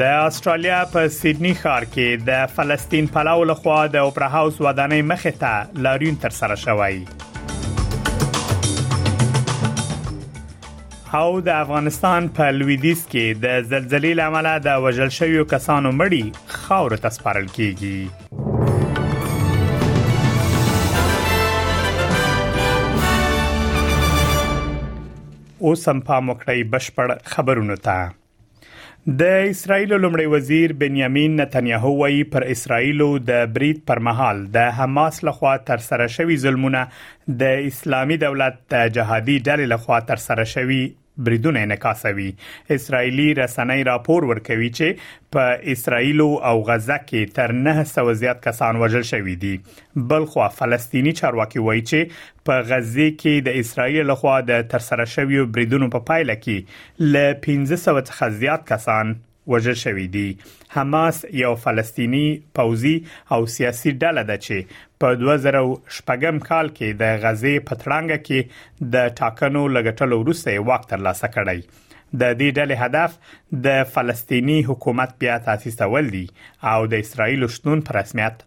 د استرالیا په سیدنی ښار کې د فلسطین پلاو لخوا د اوپرا هاوس ودانۍ مخې ته لاریون تر سره شوی او د افغانستان په لویدیځ کې د زلزلې لامل د وژل شویو کسانو مړي خاور ته سپارل کیږي اوس هم پام وکړئ بشپړ خبرونو ته د اسرایل لومړی وزیر بنیامین نتنیاهو وایي پر اسرایل د برید پر مهال د حماس لخوا تر سره شوی ظلمونه د اسلامي دولت د جهادي ډلې لخوا تر سره شوی بریدونه انعکاسوي اسرایلی رسنۍ راپور ورکوي چې په اسرایل او غزه کې تر 900 زیات کسان وژل شوي دي بلخو فلسطینی چارواکي وایي چې په غزه کې د اسرایل لخوا د ترسره شویو بریدونو په پایله کې ل 1500 څخه زیات کسان وژل شوې دي حماس یو فلسطینی پوځي او سیاسي ډله ده چې په 2014 کال کې د غزه په تړانګ کې د ټاکنو لګټلو وروسته واک ترلاسه کړی د دې ډلې هدف د فلسطینی حکومت بیا تاسیسول دي او د اسرایل شتون پر رسمیت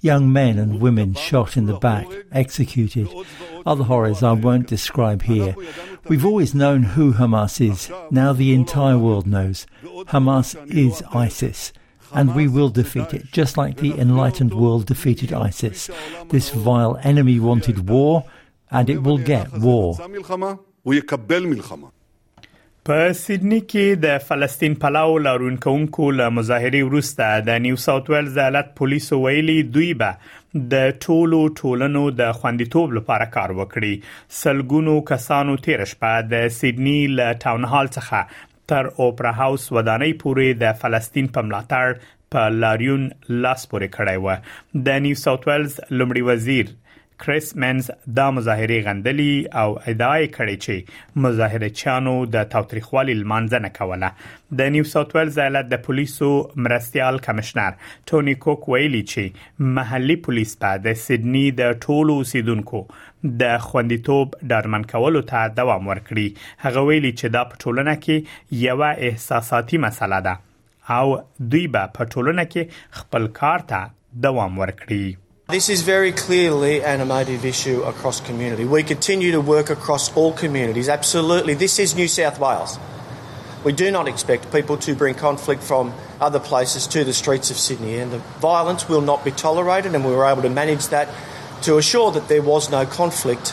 young men and women shot in the back, executed. Other horrors I won't describe here. We've always known who Hamas is. Now the entire world knows. Hamas is ISIS and we will defeat it, just like the enlightened world defeated ISIS. This vile enemy wanted war, and it will get war. په سیدنی کې د فلسطین پلاو لارون کوونکو له مظاهره وروسته د نیو ساوت ویلز د ایالت پولیسو ویلي دوی به د ټولو ټولنو د خوندیتوب لپاره کار وکړي سلګونو کسانو تیر شپه د سیدنی له ټاون هال څخه تر اوپرا هاوس ودانۍ پورې د فلسطین په ملاتړ په لاریون لاس پورې کړی و د نیو ساوت ویلز لمړي وزیر کریس منز دا مظاهره غندلي او ادعا یې کړې چې مظاهره چانو د تاوتریخوالي لمانځه نه کوله د نیو ساوث ویلز ایالت د پولیسو مرستيال کمشنر ټونی کوک ویلي چې محلي پولیس په د سیدنی د ټولو اوسیدونکو د خوندیتوب ډارمن کولو ته دوام ورکړي هغه ویلي چې دا په ټولنه کې یو احساساتي مسله ده او دوی به په ټولنه کې خپل کار ته دوام ورکړي This is very clearly an emotive issue across community. We continue to work across all communities. Absolutely, this is New South Wales. We do not expect people to bring conflict from other places to the streets of Sydney, and the violence will not be tolerated, and we were able to manage that to assure that there was no conflict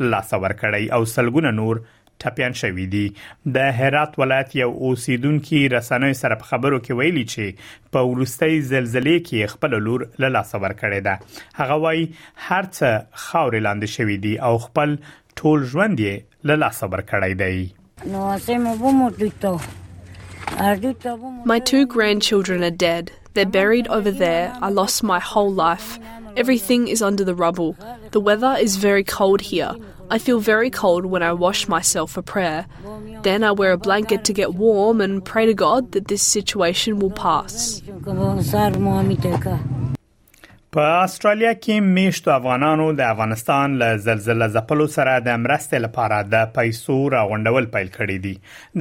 لاسه ورکړی او سلګونه نور ټپيان شوي دي د هرات ولایت یو اوسیدونکو رسنۍ سره په خبرو کې ویلي چې په ورستۍ زلزلې کې خپل لور له لاس ور کړې ده هغه وایي هرڅه خاور لاندې شوې دي او خپل ټول ژوند یې له لاس ور کړی دی نو سمو بمو دوی My two grandchildren are dead. They're buried over there. I lost my whole life. Everything is under the rubble. The weather is very cold here. I feel very cold when I wash myself for prayer. Then I wear a blanket to get warm and pray to God that this situation will pass. په استرالیا کې میشتو افغانانو د افغانستان له زلزلې ځپلو سره د مرستې لپاره د پیسو راغونډول پیل کړي دي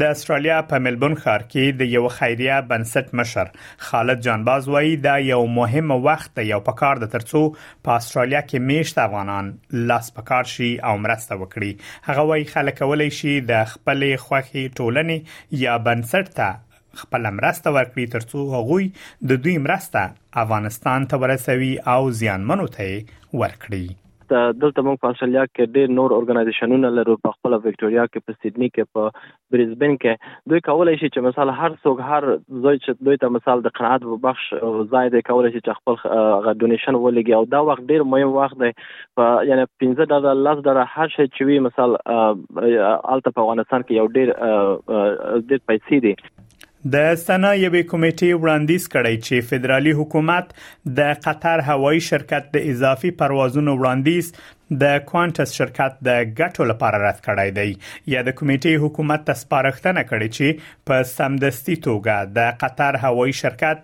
د استرالیا په ملبون ښار کې د یو خیریه بنسټ مشر خالد جانباز وایي دا یو مهم وخت دی او پکار د ترڅو په استرالیا کې میشت افغانان لاس پکار شي او مرسته وکړي هغه وایي خلک کولای شي د خپلې خوخي ټولنې یا بنسټ ته خپله مرسته ورکړي تر څو هغوی د دوی مرسته افغانستان ته ورسوي او زیانمنو ته یې ورکړي دلته موږ په استرالیا کې ډېر نور ارګنایزیشنونه لرو په خپل وکټوريا کې په سیدنی کې په بریزبن کې دوی کولای شي چې مثال هر څوک هر ځای چې دوی ته مثال د قناعت بخش ځای دی کولای شي چې خپل غو ډونیشن ولګي او دا وخت ډېر مهم وخت دی په یعنی 15 ډالر لس ډالر هر شی چې وي مثال الته په افغانستان کې یو ډیر ډیر پیسې دي د استنا یوې کمیټې وړاندیز کړی چې فدرالي حکومت د قطر هوایی شرکت د اضافي پروازونو وړاندیز د کوانټس شرکت د ګټو لپاره رد کړی دی یا د کمیټې حکومت ته سپارښتنه کړې چې په سمدستي توګه د قطر هوایی شرکت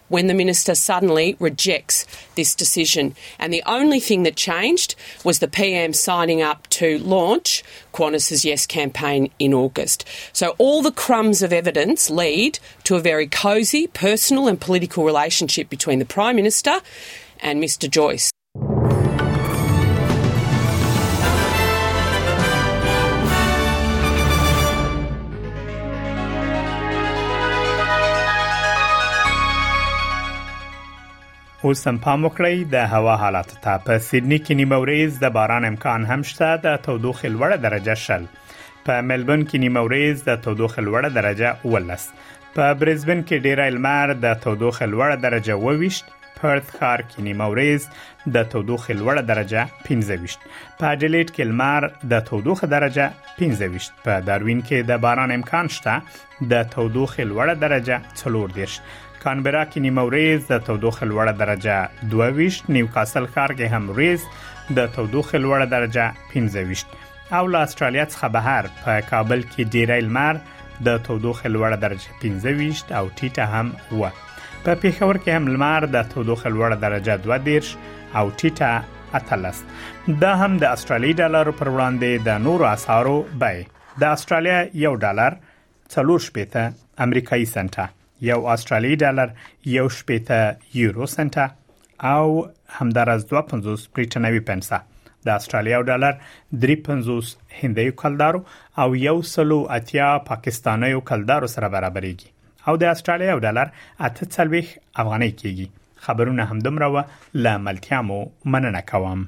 when the minister suddenly rejects this decision. And the only thing that changed was the PM signing up to launch Qantas's Yes campaign in August. So all the crumbs of evidence lead to a very cosy personal and political relationship between the Prime Minister and Mr Joyce. اوس هم پام وکړئ د هوا حالات ته په سیدنی کې نیمه ورځ د باران امکان هم شته د تودوخې لوړه درجه شل په ملبون کې نیمه ورځ د تودوخې لوړه درجه ولس په برزبن کې ډیره لمر د تودوخې لوړه درجه وویشت پرت ښار کې نیمه ورځ د تودوخې لوړه درجه 15 په اډلیډ کې لمر د تودوخې درجه 15 په داروین کې د باران امکان شته د تودوخې لوړه درجه 14 کانبرا کې نیمه ورځ د تودوخې لوړه درجه 22 نیوکاسل ښار کې هم ورځ د تودوخې لوړه درجه 15 او له استرالیا څخه بهر په کابل کې ډیری لمر د تودوخې لوړه درجه 15 او ټیټه هم و په پیښور کې هم لمر د تودوخې لوړه درجه 12 او ټیټه اتلس دا هم د استرالی ډالر پر وړاندې د نورو اسعارو بای د استرالیا یو ډالر څلور شپېته امریکایي سنټه یو استرالی ډالر یو شپېته یورو سنټه او همدارس 250 بریټانوي پنسه د استرالیا او ډالر 350 هندیو کلدارو او یو سلو اتیا پاکستانیو کلدارو سره برابرېږي او د استرالیا او ډالر 48 افغانۍ کېږي خبرونه همدومره و لاملتیا مو مننه کوم